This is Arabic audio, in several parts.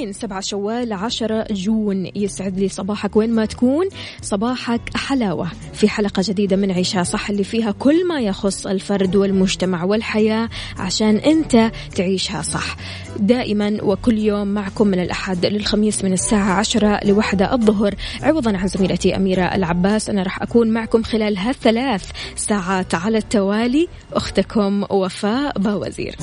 الاثنين سبعة شوال عشرة جون. يسعد لي صباحك وين ما تكون. صباحك حلاوة. في حلقة جديدة من عيشها صح اللي فيها كل ما يخص الفرد والمجتمع والحياة عشان أنت تعيشها صح. دائما وكل يوم معكم من الأحد للخميس من الساعة عشرة لوحدة الظهر. عوضا عن زميلتي أميرة العباس. أنا راح أكون معكم خلال هالثلاث ساعات على التوالي. أختكم وفاء باوزير.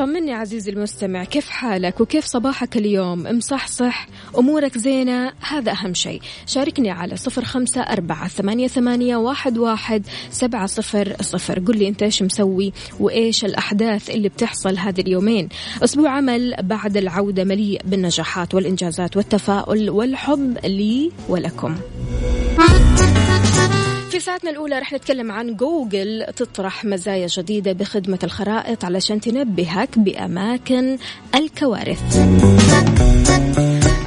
طمني عزيزي المستمع كيف حالك وكيف صباحك اليوم؟ مصحصح أمورك زينة؟ هذا أهم شيء. شاركني على صفر خمسة أربعة ثمانية, ثمانية واحد, واحد سبعة صفر صفر. قل لي أنت إيش مسوي وإيش الأحداث اللي بتحصل هذه اليومين؟ أسبوع عمل بعد العودة مليء بالنجاحات والإنجازات والتفاؤل والحب لي ولكم. في ساعتنا الأولى رح نتكلم عن جوجل تطرح مزايا جديدة بخدمة الخرائط علشان تنبهك بأماكن الكوارث.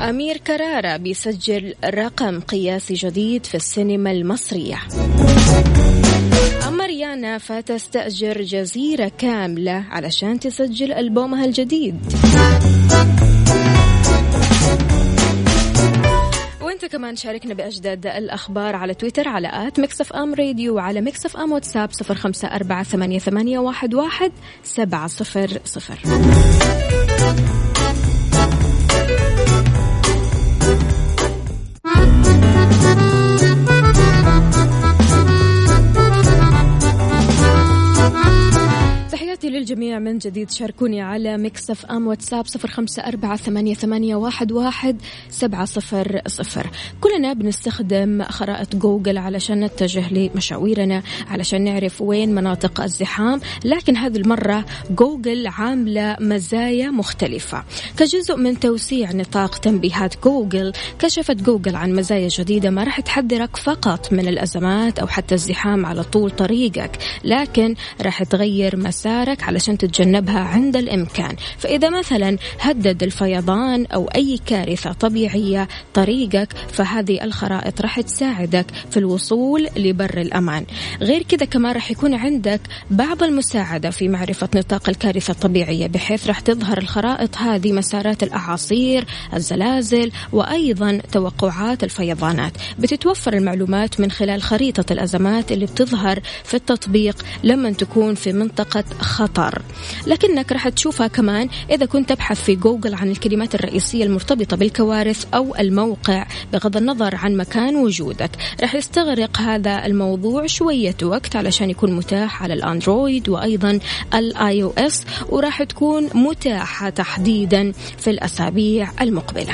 أمير كرارة بيسجل رقم قياسي جديد في السينما المصرية. أما ريانا فتستأجر جزيرة كاملة علشان تسجل ألبومها الجديد. وانت كمان شاركنا بأجدد الأخبار على تويتر على at Mix FM راديو وعلى Mix FM واتساب صفر خمسة أربعة ثمانية, ثمانية واحد, واحد سبعة صفر صفر. تحياتي للجميع من جديد شاركوني على Mix FM واتساب صفر خمسة أربعة ثمانية, ثمانية واحد, واحد سبعة صفر صفر. كلنا بنستخدم خرائط جوجل علشان نتجه لمشاويرنا علشان نعرف وين مناطق الزحام لكن هذه المرة جوجل عاملة مزايا مختلفة. كجزء من توسيع نطاق تنبيهات جوجل كشفت جوجل عن مزايا جديدة ما راح تحذرك فقط من الأزمات أو حتى الزحام على طول طريقك لكن راح تغير مسارك علشان تتجنبها عند الإمكان. فإذا مثلا هدد الفيضان أو أي كارثة طبيعية طريقك فهذه الخرائط راح تساعدك في الوصول لبر الأمان. غير كذا كمان راح يكون عندك بعض المساعدة في معرفة نطاق الكارثة الطبيعية بحيث راح تظهر الخرائط هذه مسارات الأعاصير الزلازل وأيضا توقعات الفيضانات. بتتوفر المعلومات من خلال خريطة الأزمات اللي بتظهر في التطبيق لما تكون في منطقة خطر. لكنك راح تشوفها كمان إذا كنت تبحث في جوجل عن الكلمات الرئيسية المرتبطة بالكوارث أو الموقع بغض النظر عن مكان وجودك. راح يستغرق هذا الموضوع شوية وقت علشان يكون متاح على الأندرويد وأيضا ال iOS وراح تكون متاحة تحديدا في الأسابيع المقبلة.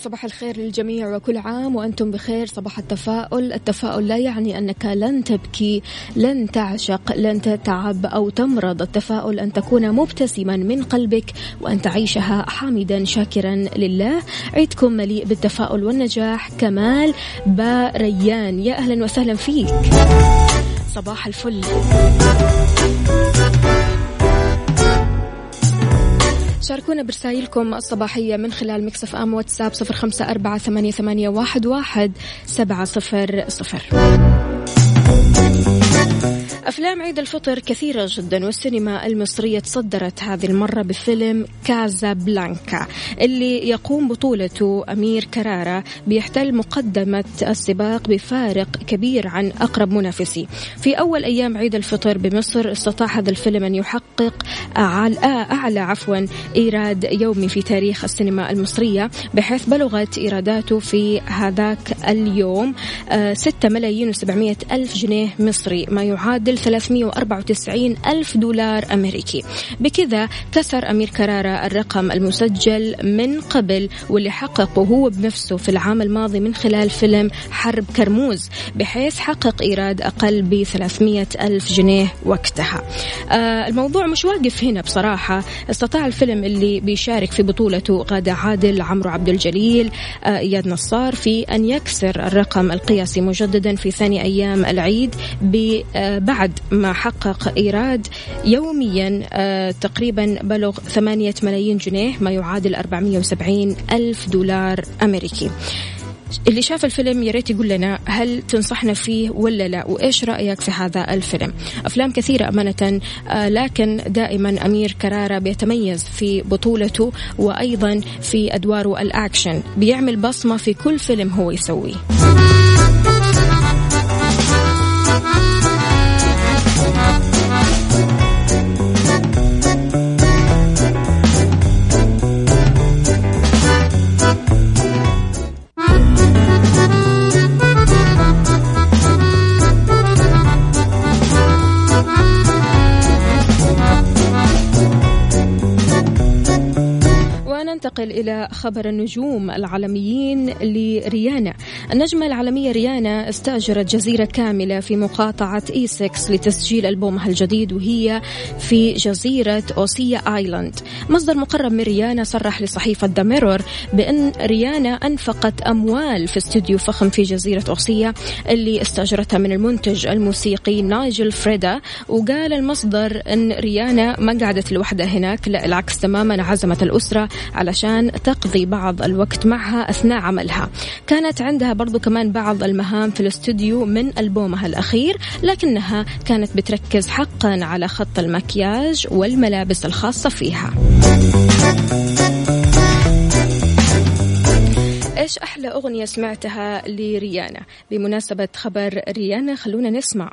صباح الخير للجميع وكل عام وأنتم بخير. صباح التفاؤل. التفاؤل لا يعني أنك لن تبكي لن تعشق لن تتعب أو تمرض. التفاؤل أن تكون مبتسما من قلبك وأن تعيشها حامدا شاكرا لله. عيدكم مليء بالتفاؤل والنجاح. كمال باريان. يا أهلا وسهلا فيك. صباح الفل. شاركونا برسائلكم الصباحية من خلال Mix FM واتساب صفر خمسة أربعة ثمانية, ثمانية واحد, واحد سبعة صفر صفر. أفلام عيد الفطر كثيرة جدا والسينما المصرية تصدرت هذه المرة بفيلم كازا بلانكا اللي يقوم بطولته أمير كرارة بيحتل مقدمة السباق بفارق كبير عن أقرب منافسيه في أول أيام عيد الفطر بمصر استطاع هذا الفيلم أن يحقق أعلى عفوا إيراد يومي في تاريخ السينما المصرية بحيث بلغت إيراداته في هذاك اليوم 6 ملايين و700 ألف جنيه مصري ما يعادل 394 ألف دولار أمريكي. بكذا كسر أمير كرارة الرقم المسجل من قبل واللي حققه هو بنفسه في العام الماضي من خلال فيلم حرب كرموز بحيث حقق إيراد أقل ب 300 ألف جنيه وقتها. آه الموضوع مش واقف هنا بصراحة. استطاع الفيلم اللي بيشارك في بطولته غادة عادل عمرو عبد الجليل آه إياد نصار في أن يكسر الرقم القياسي مجددا في ثاني أيام العيد بعد ما حقق إيراد يوميا آه، تقريبا بلغ 8 ملايين جنيه ما يعادل 470 ألف دولار أمريكي. اللي شاف الفيلم يا ريت يقول لنا هل تنصحنا فيه ولا لا وإيش رأيك في هذا الفيلم؟ أفلام كثيرة أمانة آه، لكن دائما أمير كرارة بيتميز في بطولته وأيضا في أدواره الأكشن. بيعمل بصمة في كل فيلم هو يسويه. ننتقل إلى خبر النجوم العالميين لريانا. النجمة العالمية ريانا استأجرت جزيرة كاملة في مقاطعة إيسكس لتسجيل ألبومها الجديد وهي في جزيرة أوسيا Island. مصدر مقرب من ريانا صرح لصحيفة The Mirror بأن ريانا أنفقت أموال في استوديو فخم في جزيرة أوسيا اللي استأجرتها من المنتج الموسيقي نايجل فريدا. وقال المصدر أن ريانا ما قعدت لوحدها هناك لا العكس تماما عزمت الأسرة علشان تقضي بعض الوقت معها أثناء عملها. كانت عندها برضو كمان بعض المهام في الاستوديو من ألبومها الأخير لكنها كانت بتركز حقا على خط المكياج والملابس الخاصة فيها. إيش أحلى أغنية سمعتها لريانا؟ بمناسبة خبر ريانا خلونا نسمع.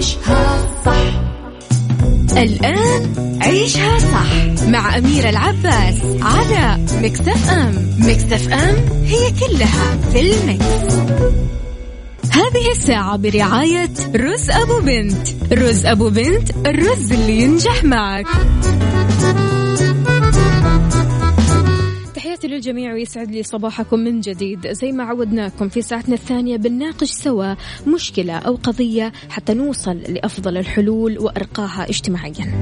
عيشها صح. الآن عيشها صح مع أميرة العباس على مكتف أم. مكتف أم هي كلها في المكس. هذه الساعة برعاية رز أبو بنت. رز أبو بنت الرز اللي ينجح معك. للجميع ويسعد لي صباحكم من جديد. زي ما عودناكم في ساعتنا الثانية بنناقش سوا مشكلة أو قضية حتى نوصل لأفضل الحلول وأرقاها اجتماعيا.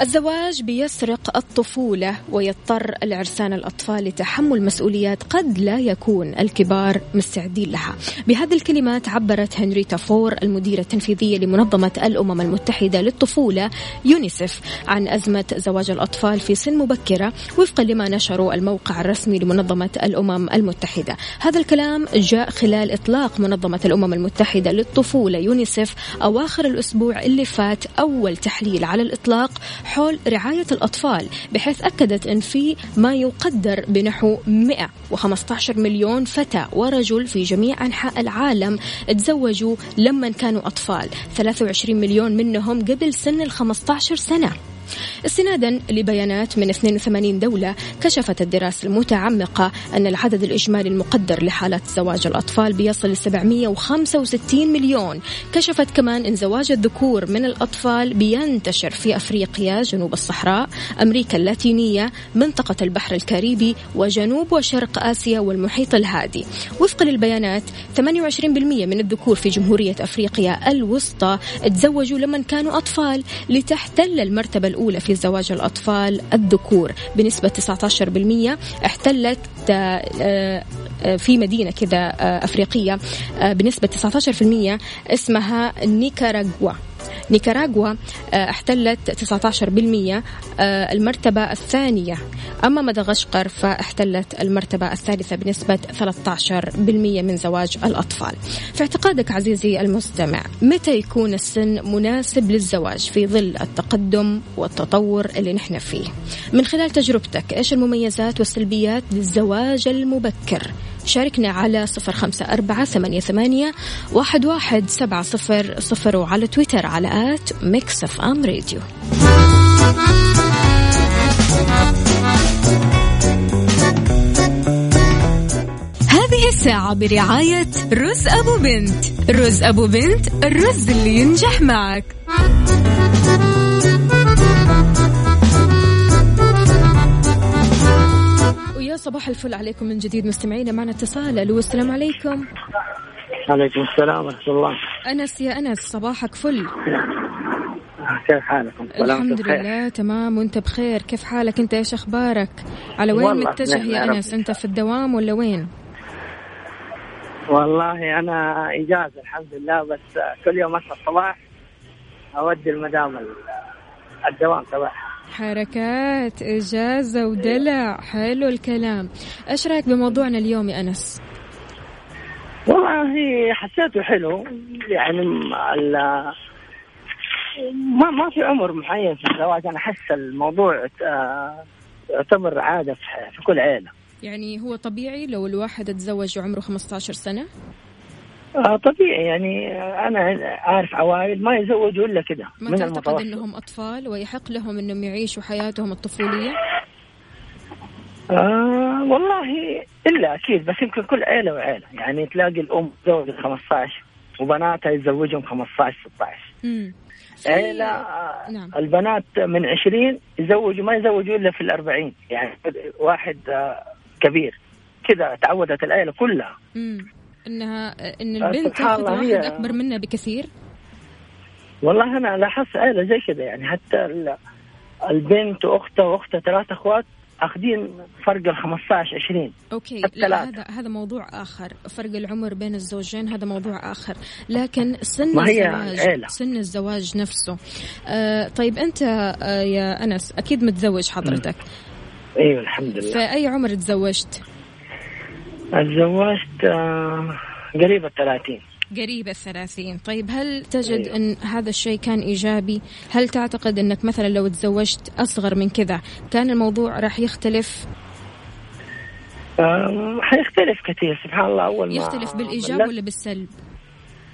الزواج بيسرق الطفولة ويضطر العرسان الأطفال لتحمل مسؤوليات قد لا يكون الكبار مستعدين لها. بهذه الكلمات عبرت هنريتا فور المديرة التنفيذية لمنظمة الأمم المتحدة للطفولة يونيسف عن أزمة زواج الأطفال في سن مبكرة وفقا لما نشروا الموقع الرسمي لمنظمة الأمم المتحدة. هذا الكلام جاء خلال إطلاق منظمة الأمم المتحدة للطفولة يونيسف أواخر الأسبوع اللي فات أول تحليل على الإطلاق حول رعاية الأطفال بحيث أكدت أن في ما يقدر بنحو 115 مليون فتى ورجل في جميع أنحاء العالم تزوجوا لما كانوا أطفال. 23 مليون منهم قبل سن ال 15 سنة. استنادا لبيانات من 82 دولة كشفت الدراسة المتعمقة أن العدد الإجمالي المقدر لحالات زواج الأطفال بيصل ل 765 مليون. كشفت كمان أن زواج الذكور من الأطفال بينتشر في أفريقيا جنوب الصحراء أمريكا اللاتينية منطقة البحر الكاريبي وجنوب وشرق آسيا والمحيط الهادي. وفقا للبيانات 28% من الذكور في جمهورية أفريقيا الوسطى تزوجوا لمن كانوا أطفال لتحتل المرتبة الأولى في زواج الأطفال الذكور بنسبة 19% احتلت آه، آه، في مدينة كذا آه، أفريقية بنسبة 19% اسمها نيكاراغوا. نيكاراغوا آه، احتلت 19% آه، المرتبة الثانية. أما مدغشقر فاحتلت المرتبة الثالثة بنسبة 13% من زواج الأطفال. في اعتقادك عزيزي المستمع متى يكون السن مناسب للزواج في ظل التقدم والتطور اللي نحن فيه؟ من خلال تجربتك إيش المميزات والسلبيات للزواج المبكر؟ شاركنا على صفر خمسة أربعة ثمانية, ثمانية واحد, واحد سبعة صفر صفر وعلى تويتر على at Mix FM راديو. هذه الساعة برعاية رز أبو بنت. رز أبو بنت الرز اللي ينجح معك. يا صباح الفل عليكم من جديد مستمعينا معنا اتصال. ألو السلام عليكم. عليكم السلام ورحمة الله. أنس يا أنس صباحك فل. كيف حالكم؟ الحمد لله تمام. وأنت بخير كيف حالك؟ أنت إيش أخبارك؟ على وين متجه يا أنس؟ أنت في الدوام ولا وين؟ والله أنا إجازة الحمد لله بس كل يوم أصحى الصباح أودي المدام الدوام تبعها. حركات إجازة ودلع. حلو الكلام. إيش رأيك بموضوعنا اليوم يا أنس؟ والله حسيته حلو. يعني ما ما في عمر معين في الزواج. أنا أحس الموضوع يعتبر عادة في كل عيلة. يعني هو طبيعي لو الواحد تزوج عمره 15 سنة؟ آه طبيعي يعني أنا عارف عوائل ما يزوجوا إلا كذا ما من تعتقد. إنهم أطفال ويحق لهم إنهم يعيشوا حياتهم الطفولية؟ آه والله إلا أكيد بس يمكن كل عيلة وعيلة. يعني تلاقي الأم تزوجت 15 وبناتها يتزوجهم 15 16 امم عيلة نعم. البنات من 20 يزوجوا ما يزوجوا إلا في الأربعين. يعني واحد آه، كبير. كذا تعودت العيلة كلها. امم إنها إن البنت تاخذ واحد أكبر منها بكثير. والله أنا لاحظت عائله زي كذا يعني حتى البنت واختها وأختها ثلاث أخوات أخذين فرق ال 15 20 أوكي لا هذا هذا موضوع آخر. فرق العمر بين الزوجين هذا موضوع آخر. لكن سن ما هي الزواج عيلة. سن الزواج نفسه. آه طيب أنت آه يا أنس أكيد متزوج حضرتك. أيوه الحمد لله. في أي عمر تزوجت؟ تزوجت آه قريب الثلاثين قريب الثلاثين طيب هل تجد أيوه. أن هذا الشيء كان إيجابي هل تعتقد أنك مثلا لو تزوجت أصغر من كذا كان الموضوع راح يختلف حيختلف كثير سبحان الله أول ما يختلف بالإيجاب ولا بالسلب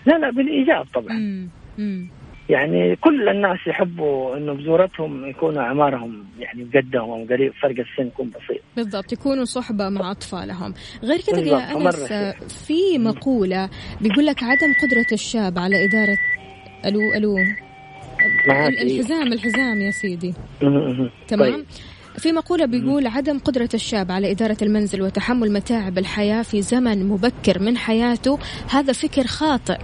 لا لا بالإيجاب طبعا مم. مم. يعني كل الناس يحبوا إنه بزورتهم يكونوا اعمارهم يعني بقدهم أو قريب فرق السن يكون بسيط. بالضبط يكونوا صحبة مع أطفالهم. غير كذا يا أنس في مقولة بيقول لك عدم قدرة الشاب على اداره ألو ألو. الحزام الحزام يا سيدي. تمام؟ طيب. في مقولة بيقول عدم قدرة الشاب على إدارة المنزل وتحمل متاعب الحياة في زمن مبكر من حياته هذا فكر خاطئ.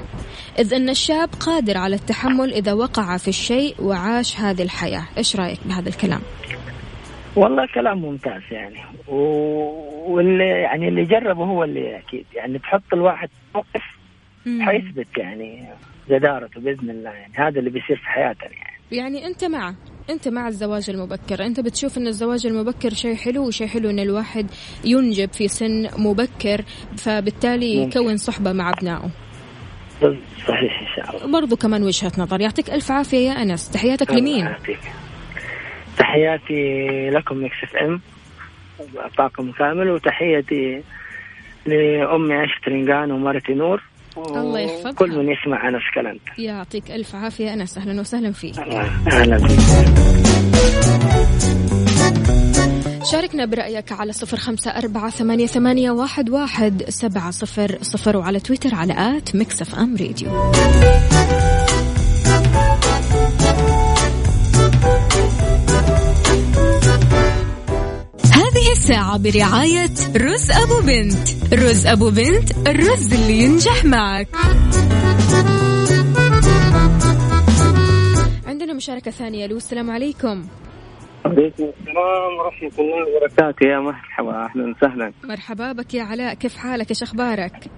إذ أن الشاب قادر على التحمل إذا وقع في الشيء وعاش هذه الحياة. إيش رأيك بهذا الكلام؟ والله كلام ممتاز يعني. و... واللي يعني اللي جربه هو اللي أكيد. يعني تحط الواحد موقف حيثبت يعني جدارته بإذن الله. يعني هذا اللي بيصير في حياتنا يعني. يعني أنت معه. انت مع الزواج المبكر انت بتشوف إن الزواج المبكر شيء حلو وشيء حلو إن الواحد ينجب في سن مبكر فبالتالي يكون صحبة مع أبنائه. صحيح إن شاء الله. برضو كمان وجهة نظر يعطيك ألف عافية يا أنس. تحياتك لمين؟ تحياتي لكم Mix FM. طاقم كامل وتحياتي لأمي عائشة ترنجان ومرتي نور. الله يحفظك كل من يسمع انس كلام يعطيك ألف عافية. انس أهلا وسهلا فيك. أهلا شاركنا برأيك على صفر خمسة أربعة ثمانية, ثمانية واحد, واحد سبعة صفر صفر وعلى تويتر على at Mix FM راديو. الساعة برعاية رز أبو بنت. رز أبو بنت الرز اللي ينجح معك. عندنا مشاركة ثانية لو السلام عليكم. عليكم السلام ورحمة الله وبركاته. يا مرحبا أهلا وسهلا. مرحبا بك يا علاء كيف حالك؟ إيش أخبارك؟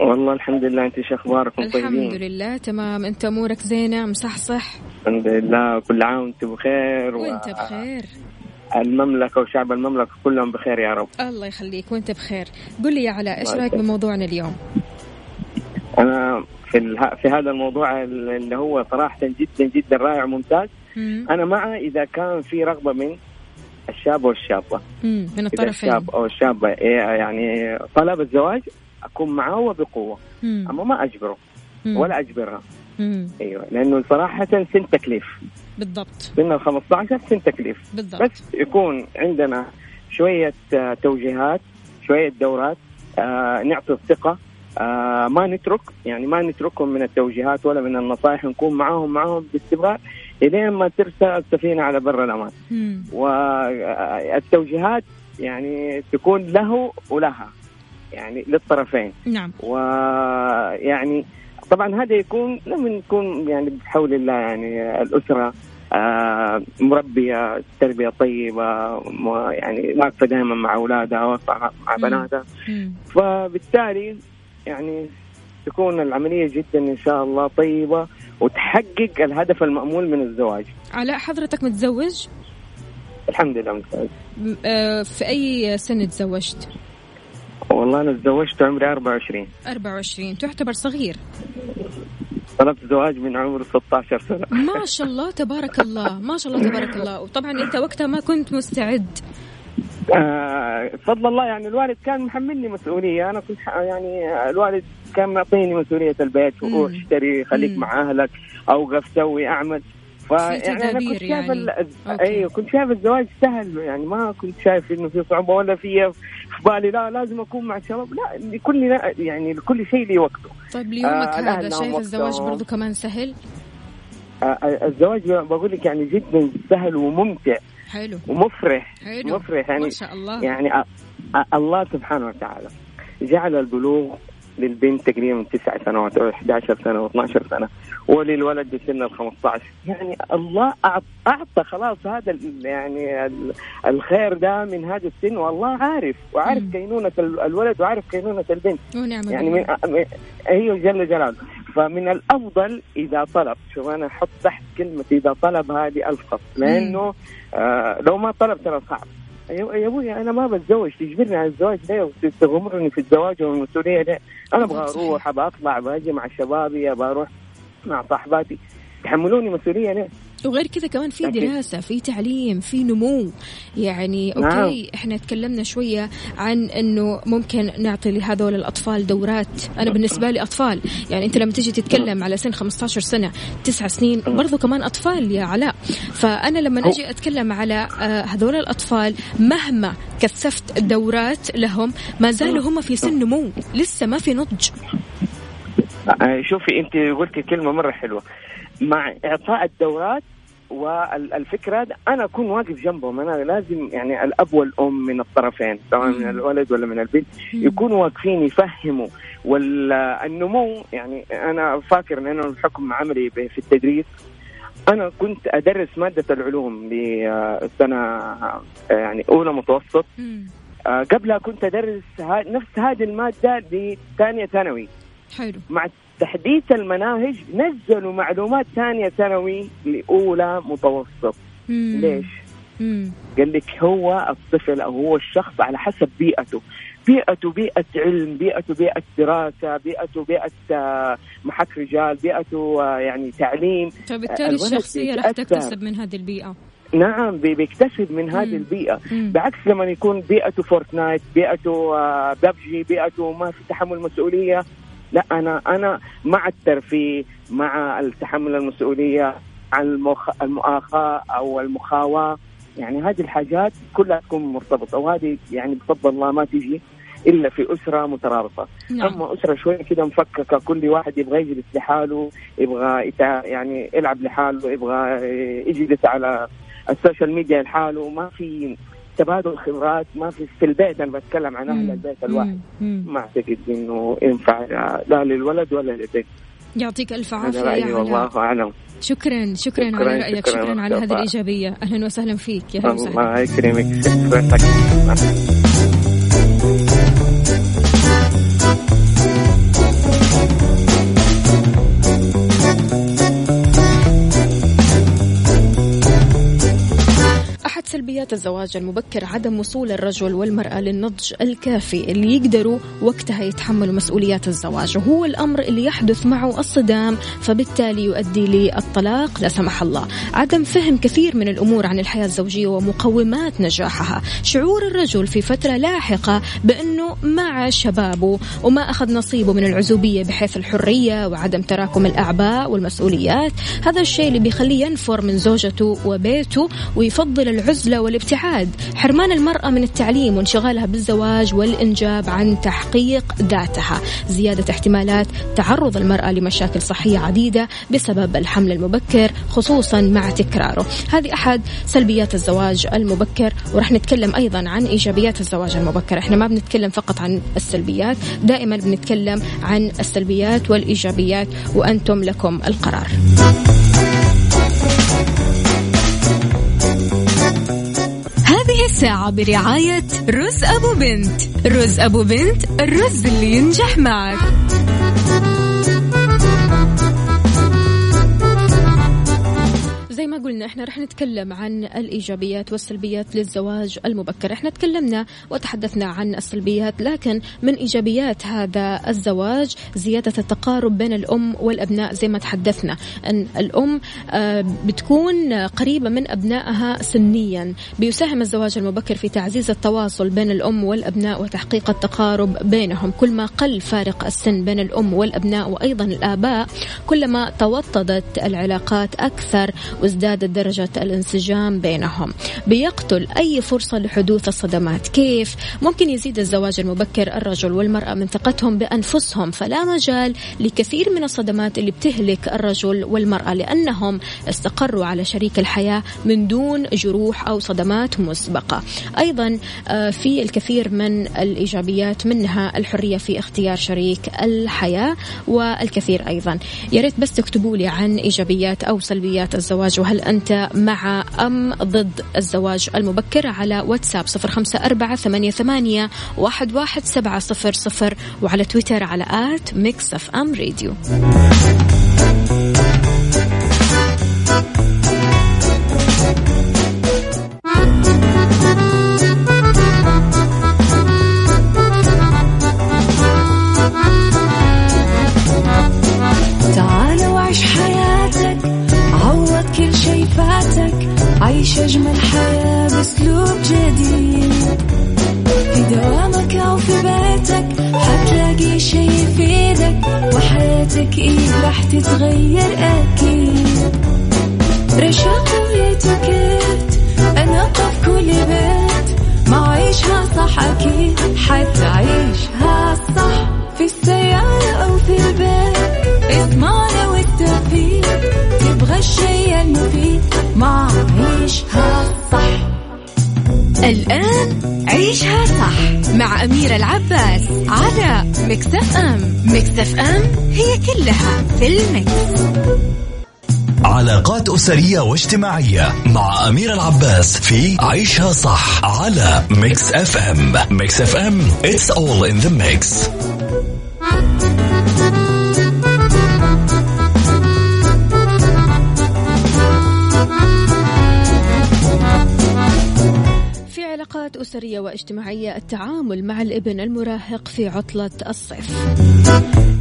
والله الحمد لله أنت إيش أخباركم؟ طيبين؟ الحمد لله تمام. أنت أمورك زينة مصحصح؟ الحمد لله كل عام وأنت بخير وأنت بخير. المملكة وشعب المملكة كلهم بخير يا رب الله يخليك وأنت بخير قل لي يا علاء إيش رأيك بموضوعنا اليوم أنا في اله... في هذا الموضوع اللي هو صراحة جدا جدا رائع وممتاز مم. أنا مع إذا كان في رغبة من الشاب والشابة مم. من الطرفين الشاب أو الشابة إيه، يعني طلب الزواج أكون معه وبقوة مم. أما ما أجبره مم. ولا أجبرها مم. أيوه لأنه صراحة سن تكليف بالضبط. سن ال 15 سن تكليف بالضبط. بس يكون عندنا شوية آه، توجيهات شوية دورات آه نعطي الثقة آه ما نترك يعني ما نتركهم من التوجيهات ولا من النصائح نكون معاهم معاهم باستمرار إلين ما ترسل السفينه على بر الأمان. والتوجيهات يعني تكون له ولها يعني للطرفين. نعم. ويعني طبعا هذا يكون لما يكون يعني بحول الله يعني الأسرة مربية تربية طيبة يعني واقفة دائما مع أولادها واقفة مع بناتها فبالتالي يعني تكون العملية جدا إن شاء الله طيبة وتحقق الهدف المأمول من الزواج. علاء حضرتك متزوج؟ الحمد لله متزوج. آه، في أي سن تزوجت؟ والله أنا تزوجت عمري 24 24 تعتبر صغير طلبت زواج من عمر 16 سنة. ما شاء الله تبارك الله ما شاء الله تبارك الله. وطبعا أنت وقتها ما كنت مستعد. آه فضل الله يعني الوالد كان محملني مسؤولية. أنا كنت يعني الوالد كان معطيني مسؤولية البيت وروح اشتري خليك مع أهلك أوقف سوي أعمل. فيعني أنا كنت شايف يعني. أيوه كنت شايف الزواج سهل يعني ما كنت شايف إنه في صعوبة ولا في في بالي لا لازم أكون مع الشباب. لا لكل يعني لكل شيء له وقته. طيب ليومك آه هذا شايف الزواج برضه كمان سهل؟ آه الزواج بقول لك يعني جدا سهل وممتع حلو. ومفرح. حلو. مفرح يعني. ما شاء الله. يعني الله سبحانه وتعالى جعل البلوغ للبنت تقريبا تسع سنوات أو 11 سنة أو 12 سنة. وللولد بسن ال 15 يعني الله أعطى خلاص هذا يعني الخير ده من هذا السن والله عارف وعارف كينونة الولد وعارف كينونة البنت. ونعم يعني من هي جل جلاله. فمن الأفضل إذا طلب. شوف أنا أحط تحت كلمة إذا طلب هذه الفقط لأنه آه لو ما طلب ترى صعب. يا أبوي أنا ما بتزوج تجبرني على الزواج ليه وتغمرني في الزواج والمسؤوليه ليه؟ أنا أبغى أروح أبغى أطلع أبغى أجي مع شبابي أبغى أروح مع صاحباتي يحملوني مسؤولية ليه؟ وغير كذا كمان في دراسة في تعليم في نمو. يعني نعم. أوكي نعم. إحنا تكلمنا شوية عن أنه ممكن نعطي لهذول الأطفال دورات. أنا بالنسبة لي أطفال. يعني أنت لما تجي تتكلم على سن 15 سنة تسع سنين برضو كمان أطفال يا علاء. فأنا لما أجي أتكلم على آه، هذول الأطفال مهما كثفت دورات لهم ما زالوا هم في سن نمو. لسه ما في نضج. آه، شوفي أنت قلتي كلمة مرة حلوة. مع إعطاء الدورات والفكرة أنا أكون واقف جنبهم أنا لازم يعني الأب والأم من الطرفين سواء من الولد ولا من البنت يكونوا واقفين يفهموا. والنمو يعني أنا فاكر إن أنا بحكم عملي في التدريس أنا كنت أدرس مادة العلوم لسنه يعني أولى متوسط. آه، قبلها كنت أدرس نفس هذه المادة لثانيه ثانوي. حلو. مع تحديث المناهج نزلوا معلومات ثانية ثانوي لأولى متوسط. ليش؟ قال لك هو الطفل أو هو الشخص على حسب بيئته. بيئته بيئة علم بيئته بيئة دراسة بيئته بيئة آه، محك رجال بيئته آه، يعني تعليم. فبالتالي الشخصية راح تكتسب من هذه البيئة. نعم بيكتسب من هذه مم. البيئة. مم. بعكس لما يكون بيئته Fortnite بيئته ببجي بيئته ما في تحمل مسؤولية لا أنا أنا مع الترفيه مع التحمل المسؤولية عن المخ... المؤاخاة أو المخاواة يعني هذه الحاجات كلها تكون مرتبطة وهذه يعني بفضل الله ما تجي إلا في أسرة مترابطة نعم. أما أسرة شوية كده مفككة كل واحد يبغى يجلس لحاله يبغى يعني يلعب لحاله يبغى يجلس على السوشيال ميديا لحاله ما في تبادل خبرات ما في في البيت أنا بتكلم عن أهل البيت الواحد. ما أعتقد إنه ينفع لا للولد ولا للبنت. يعطيك ألف عافية يا والله أعلم. شكرا شكرا, على رأيك شكرا, شكرا على هذه الايجابيه أهلا وسهلا فيك. يا أهلا وسهلا. الله يكرمك. شكرا سلبيات الزواج المبكر عدم وصول الرجل والمرأة للنضج الكافي اللي يقدروا وقتها يتحملوا مسؤوليات الزواج. وهو الأمر اللي يحدث معه الصدام فبالتالي يؤدي للطلاق لا سمح الله. عدم فهم كثير من الأمور عن الحياة الزوجية ومقومات نجاحها. شعور الرجل في فترة لاحقة بأنه ما عاش شبابه وما أخذ نصيبه من العزوبية بحيث الحرية وعدم تراكم الأعباء والمسؤوليات. هذا الشيء اللي بيخليه ينفر من زوجته وبيته ويفضل العزلة العزلة والابتعاد. حرمان المرأة من التعليم وانشغالها بالزواج والإنجاب عن تحقيق ذاتها. زيادة احتمالات تعرض المرأة لمشاكل صحية عديدة بسبب الحمل المبكر خصوصا مع تكراره. هذه أحد سلبيات الزواج المبكر ورح نتكلم أيضا عن إيجابيات الزواج المبكر. إحنا ما بنتكلم فقط عن السلبيات دائما بنتكلم عن السلبيات والإيجابيات وأنتم لكم القرار. الساعة برعاية رز أبو بنت. رز أبو بنت الرز اللي ينجح معك. قلنا إحنا رح نتكلم عن الإيجابيات والسلبيات للزواج المبكر، إحنا تكلمنا وتحدثنا عن السلبيات لكن من إيجابيات هذا الزواج زيادة التقارب بين الأم والأبناء زي ما تحدثنا. إن الأم آه، بتكون قريبة من أبنائها سنيا، بيساهم الزواج المبكر في تعزيز التواصل بين الأم والأبناء وتحقيق التقارب بينهم، كل ما قل فارق السن بين الأم والأبناء وأيضا الآباء كلما توطدت العلاقات أكثر وازداد زادت درجة الانسجام بينهم. بيقتل أي فرصة لحدوث الصدمات. كيف؟ ممكن يزيد الزواج المبكر الرجل والمرأة من ثقتهم بأنفسهم. فلا مجال لكثير من الصدمات اللي بتهلك الرجل والمرأة لأنهم استقروا على شريك الحياة من دون جروح أو صدمات مسبقة. أيضا آه، في الكثير من الإيجابيات منها الحرية في اختيار شريك الحياة والكثير أيضا. يا ريت بس تكتبوا لي عن إيجابيات أو سلبيات الزواج وهل أنت مع أم ضد الزواج المبكر على واتساب صفر خمسة أربعة ثمانية, ثمانية واحد, واحد سبعة صفر صفر وعلى تويتر على at Mix FM Radio. عيش أجمل حياة بأسلوب جديد. في دوامك أو في بيتك حتلاقي شي يفيدك وحياتك إيه راح تتغير أكيد. رشاق ويتوكيت أنا في كل بيت ما عيشها صح أكيد حتعيشها صح. تبغى الشي المفيد ما عيشها صح. الآن عيشها صح مع أميرة العباس على Mix FM. Mix FM هي كلها في ال mix. علاقات أسرية واجتماعية مع أميرة العباس في عيشها صح على Mix FM. Mix FM it's all in the mix. أسرية واجتماعية التعامل مع الابن المراهق في عطلة الصيف.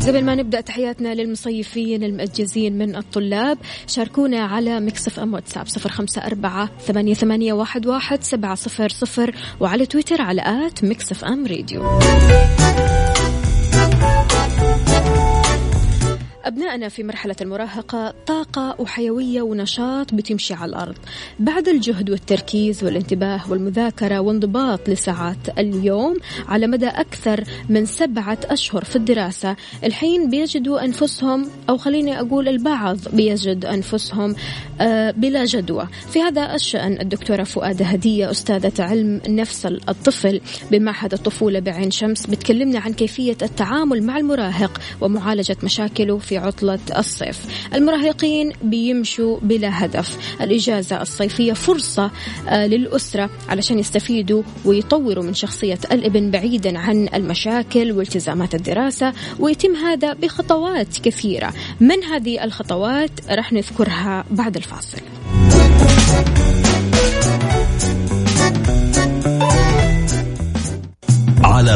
قبل ما نبدأ تحياتنا للمصيفين المأجزين من الطلاب شاركونا على Mix FM واتساب صفر خمسة أربعة ثمانية, ثمانية واحد, واحد سبعة صفر صفر وعلى تويتر على at Mix FM Radio أبنائنا في مرحلة المراهقة طاقة وحيوية ونشاط بتمشي على الأرض. بعد الجهد والتركيز والانتباه والمذاكرة وانضباط لساعات اليوم على مدى أكثر من سبعة أشهر في الدراسة الحين بيجدوا أنفسهم أو خليني أقول البعض بيجد أنفسهم آه، بلا جدوى. في هذا الشأن الدكتورة فؤادة هدية أستاذة علم نفس الطفل بمعهد الطفولة بعين شمس بتكلمنا عن كيفية التعامل مع المراهق ومعالجة مشاكله في عطلة الصيف. المراهقين بيمشوا بلا هدف. الإجازة الصيفية فرصة آه، للأسرة علشان يستفيدوا ويطوروا من شخصية الإبن بعيدا عن المشاكل والتزامات الدراسة ويتم هذا بخطوات كثيرة. من هذه الخطوات؟ رح نذكرها بعد الفاصل.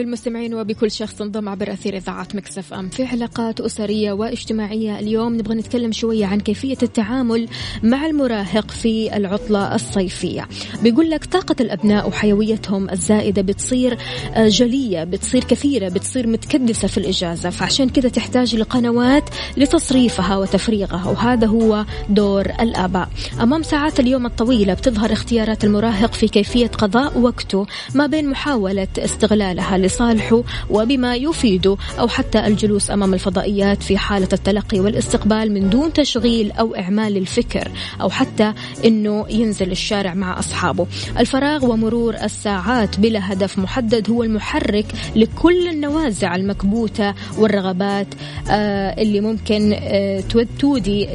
بالمستمعين وبكل شخص انضم عبر أثير إذاعة مكسف أم. في علاقات أسرية واجتماعية اليوم نبغى نتكلم شوية عن كيفية التعامل مع المراهق في العطلة الصيفية. بيقول لك طاقة الأبناء وحيويتهم الزائدة بتصير آه، جلية بتصير كثيرة بتصير متكدسة في الإجازة. فعشان كذا تحتاج لقنوات لتصريفها وتفريغها وهذا هو دور الآباء. أمام ساعات اليوم الطويلة بتظهر اختيارات المراهق في كيفية قضاء وقته ما بين محاولة استغلالها لها لصالحه وبما يفيده أو حتى الجلوس أمام الفضائيات في حالة التلقي والاستقبال من دون تشغيل أو إعمال الفكر أو حتى أنه ينزل الشارع مع أصحابه. الفراغ ومرور الساعات بلا هدف محدد هو المحرك لكل النوازع المكبوتة والرغبات آه، اللي ممكن آه، تودي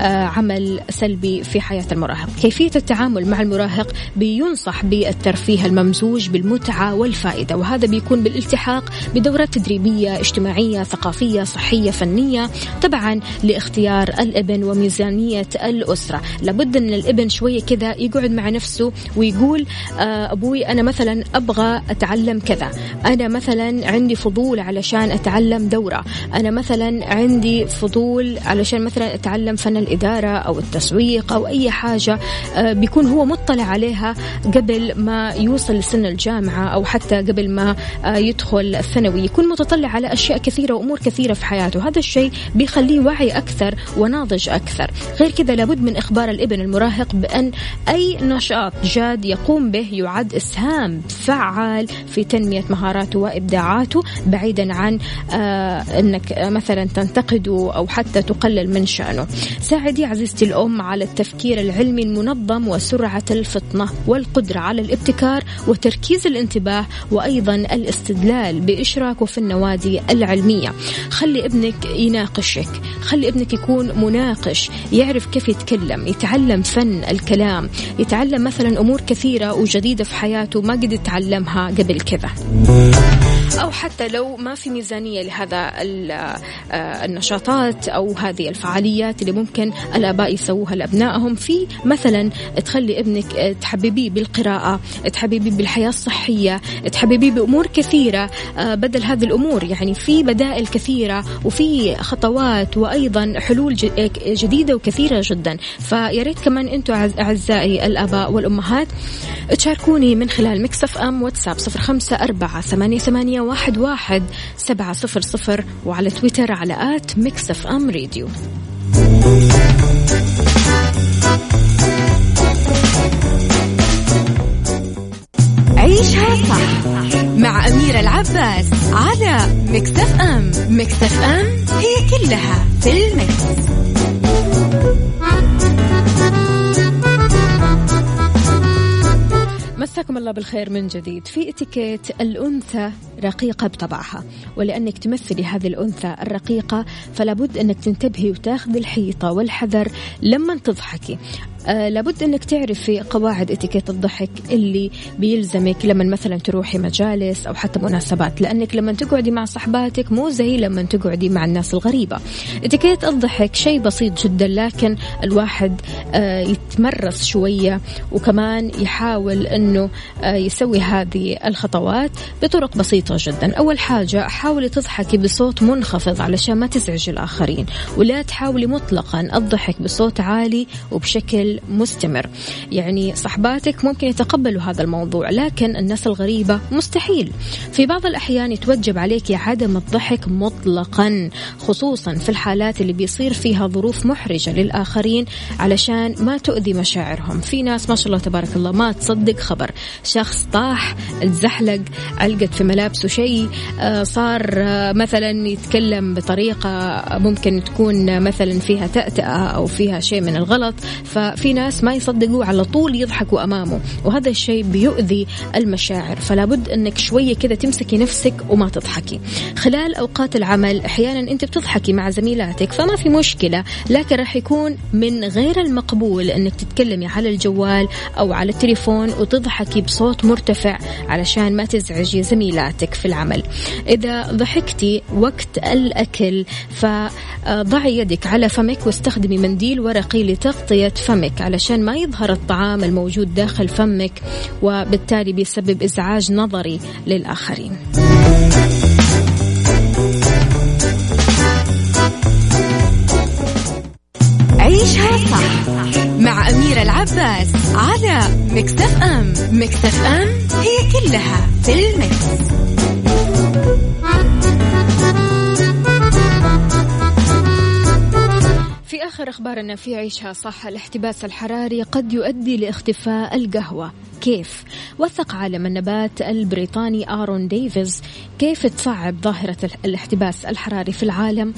لعمل سلبي في حياة المراهق. كيفية التعامل مع المراهق بينصح بالترفيه الممزوج بالمتعة والفائدة وهذا بيكون بالالتحاق بدورات تدريبية اجتماعية ثقافية صحية فنية طبعا لاختيار الابن وميزانية الأسرة. لابد أن الابن شوية كذا يقعد مع نفسه ويقول آه، أبوي أنا مثلا أبغى أتعلم كذا. أنا مثلا عندي فضول علشان أتعلم دورة. أنا مثلا عندي فضول علشان مثلا أتعلم فن الإدارة أو التسويق أو أي حاجة آه، بيكون هو مطلع عليها قبل ما يوصل لسن الجامعة أو حتى قبل ما يدخل الثانوي يكون متطلع على أشياء كثيرة وأمور كثيرة في حياته. هذا الشيء بيخليه واعي أكثر وناضج أكثر. غير كذا لابد من إخبار الابن المراهق بأن أي نشاط جاد يقوم به يعد إسهام فعال في تنمية مهاراته وإبداعاته بعيدا عن آه أنك مثلا تنتقده أو حتى تقلل من شأنه. ساعدي عزيزتي الأم على التفكير العلمي المنظم وسرعة الفطنة والقدرة على الابتكار وتركيز الانتباه وأيضا أيضا الاستدلال بإشراكه في النوادي العلمية. خلي ابنك يناقشك خلي ابنك يكون مناقش يعرف كيف يتكلم يتعلم فن الكلام يتعلم مثلا أمور كثيرة وجديدة في حياته ما قد يتعلمها قبل كذا. أو حتى لو ما في ميزانية لهذا آه، النشاطات أو هذه الفعاليات اللي ممكن الآباء يسووها لأبنائهم. في مثلا تخلي ابنك آه، تحببيه بالقراءة تحببيه بالحياة الصحية تحببيه بأمور كثيرة آه، بدل هذه الأمور. يعني في بدائل كثيرة وفي خطوات وأيضا حلول جديدة وكثيرة جدا. فياريت كمان أنتم أعزائي الآباء والأمهات تشاركوني من خلال مكسف أم واتساب صفر خمسة أربعة ثمانية, ثمانية واحد, واحد سبعة صفر صفر وعلى تويتر على at Mix FM Radio عيشها صح مع أميرة العباس على Mix FM Mix FM هي كلها في ال mix. مساكم الله بالخير من جديد. في اتيكيت الأنثى رقيقة بطبعها. ولأنك تمثلي هذه الأنثى الرقيقة فلا بد أنك تنتبهي وتاخذي الحيطة والحذر لما تضحكي. آه لابد إنك تعرفي قواعد إتيكيت الضحك اللي بيلزمك لما مثلا تروحي مجالس أو حتى مناسبات لأنك لما تقعدي مع صحباتك مو زي لما تقعدي مع الناس الغريبة. إتيكيت الضحك شيء بسيط جدا لكن الواحد آه يتمرس شوية وكمان يحاول إنه آه يسوي هذه الخطوات بطرق بسيطة جدا. أول حاجة حاولي تضحكي بصوت منخفض علشان ما تزعجي الآخرين ولا تحاولي مطلقا الضحك بصوت عالي وبشكل مستمر يعني صحباتك ممكن يتقبلوا هذا الموضوع لكن الناس الغريبة مستحيل. في بعض الأحيان يتوجب عليك عدم الضحك مطلقا خصوصا في الحالات اللي بيصير فيها ظروف محرجة للآخرين علشان ما تؤذي مشاعرهم. في ناس ما شاء الله تبارك الله ما تصدق خبر. شخص طاح تزحلق علقت في ملابسه شيء آه، صار آه، مثلا يتكلم بطريقة ممكن تكون مثلا فيها تأتأة أو فيها شيء من الغلط ف في ناس ما يصدقوا على طول يضحكوا أمامه وهذا الشيء بيؤذي المشاعر. فلا بد أنك شوية كذا تمسكي نفسك وما تضحكي. خلال أوقات العمل أحيانا أنت بتضحكي مع زميلاتك فما في مشكلة لكن راح يكون من غير المقبول أنك تتكلمي على الجوال أو على التليفون وتضحكي بصوت مرتفع علشان ما تزعجي زميلاتك في العمل. إذا ضحكتي وقت الأكل فضعي يدك على فمك واستخدمي منديل ورقي لتغطية فمك. فمك علشان ما يظهر الطعام الموجود داخل فمك وبالتالي بيسبب إزعاج نظري للآخرين عيشها صح مع أميرة العباس على مكتف أم مكتف أم هي كلها في المكس. آخر أخبارنا في عيشها صح الاحتباس الحراري قد يؤدي لاختفاء القهوة. كيف؟ وثق عالم النبات البريطاني آرون ديفيز كيف تصعب ظاهرة الاحتباس الحراري في العالم؟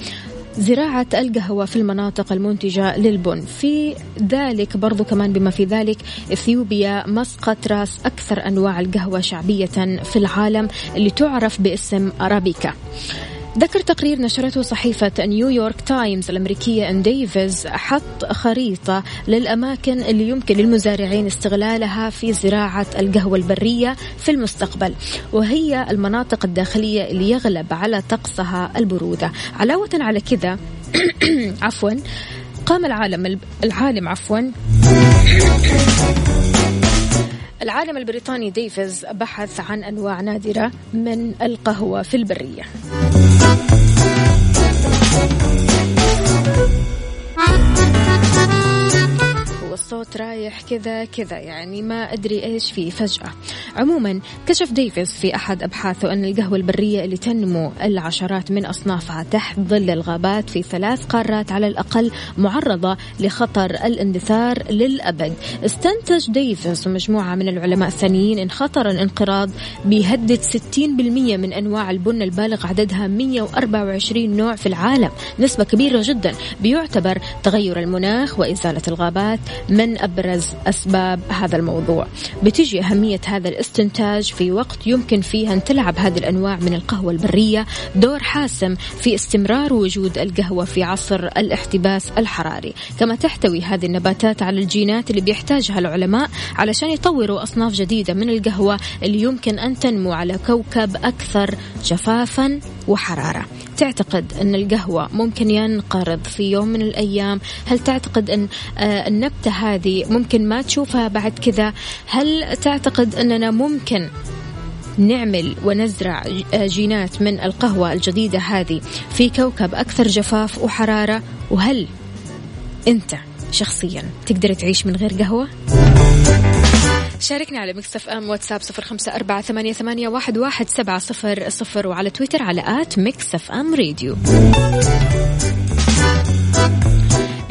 زراعة القهوة في المناطق المنتجة للبن. في ذلك برضو كمان بما في ذلك إثيوبيا مسقط راس أكثر أنواع القهوة شعبية في العالم اللي تعرف باسم أرابيكا. ذكر تقرير نشرته صحيفة نيويورك تايمز الأمريكية أن ديفيز حط خريطة للأماكن اللي يمكن للمزارعين استغلالها في زراعة القهوة البرية في المستقبل وهي المناطق الداخلية اللي يغلب على طقسها البرودة. علاوة على كذا عفوا قام العالم العالم عفوا العالم البريطاني ديفيز بحث عن أنواع نادرة من القهوة في البرية. Thank you. الصوت رايح كذا كذا يعني ما أدري إيش فيه فجأة. عموما كشف ديفيز في أحد أبحاثه أن القهوة البرية اللي تنمو العشرات من أصنافها تحت ظل الغابات في ثلاث قارات على الأقل معرضة لخطر الاندثار للأبد. استنتج ديفيز ومجموعة من العلماء الثانيين أن خطر الانقراض بيهدد 60% من أنواع البن البالغ عددها 124 نوع في العالم. نسبة كبيرة جدا. بيعتبر تغير المناخ وإزالة الغابات من أبرز أسباب هذا الموضوع. بتجي أهمية هذا الاستنتاج في وقت يمكن فيه أن تلعب هذه الأنواع من القهوة البرية دور حاسم في استمرار وجود القهوة في عصر الاحتباس الحراري. كما تحتوي هذه النباتات على الجينات اللي بيحتاجها العلماء علشان يطوروا أصناف جديدة من القهوة اللي يمكن أن تنمو على كوكب أكثر جفافا وحرارة. تعتقد أن القهوة ممكن ينقرض في يوم من الأيام؟ هل تعتقد أن آه، النبتة هذه ممكن ما تشوفها بعد كذا؟ هل تعتقد أننا ممكن نعمل ونزرع آه، جينات من القهوة الجديدة هذه في كوكب أكثر جفاف وحرارة؟ وهل أنت شخصيا تقدر تعيش من غير قهوة؟ شاركنا على Mix FM واتساب صفر خمسة أربعة ثمانية, ثمانية واحد, واحد سبعة صفر صفر وعلى تويتر على at Mix FM Radio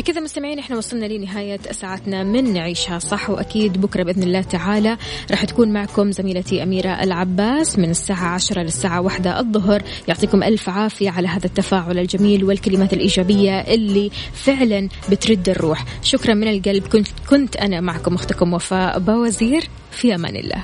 بكذا مستمعين إحنا وصلنا لنهاية ساعتنا من نعيشها صح وأكيد بكرة بإذن الله تعالى راح تكون معكم زميلتي أميرة العباس من الساعة عشرة للساعة واحدة الظهر. يعطيكم ألف عافية على هذا التفاعل الجميل والكلمات الإيجابية اللي فعلا بترد الروح. شكرا من القلب كنت كنت أنا معكم أختكم وفاء باوزير في أمان الله.